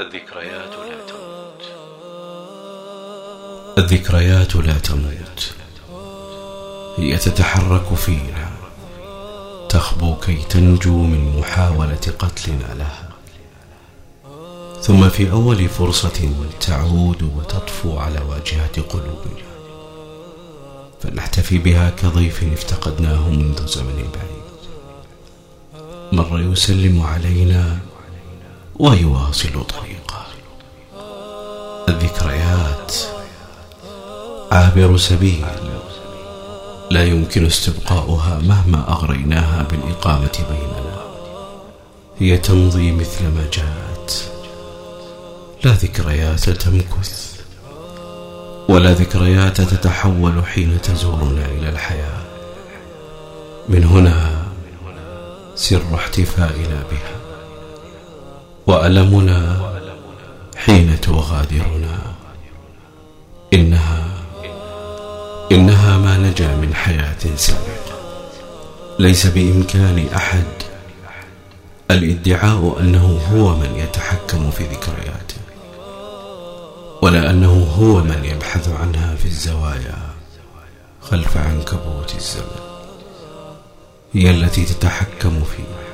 الذكريات لا تموت. الذكريات لا تموت. هي تتحرك فينا. تخبو كي تنجو من محاولة قتلنا لها. ثم في أول فرصة تعود وتطفو على واجهة قلوبنا. فنحتفي بها كضيف افتقدناه منذ زمن بعيد. مر يسلم علينا ويواصل طريقه الذكريات. عابر سبيل. لا يمكن استبقاؤها مهما أغريناها بالإقامة بيننا. هي تمضي مثل ما جاءت. لا ذكريات تمكث. ولا ذكريات تتحول حين تزورنا إلى الحياة. من هنا سر احتفائنا بها. وألمنا حين تغادرنا. إنها إنها ما نجا من حياة سابقة. ليس بإمكان أحد الادعاء أنه هو من يتحكم في ذكرياته ولا أنه هو من يبحث عنها في الزوايا خلف عنكبوت الزمن. هي التي تتحكم فيه.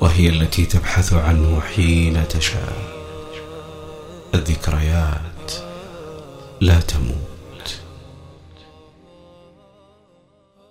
وهي التي تبحث عنه حين تشاء. الذكريات لا تموت.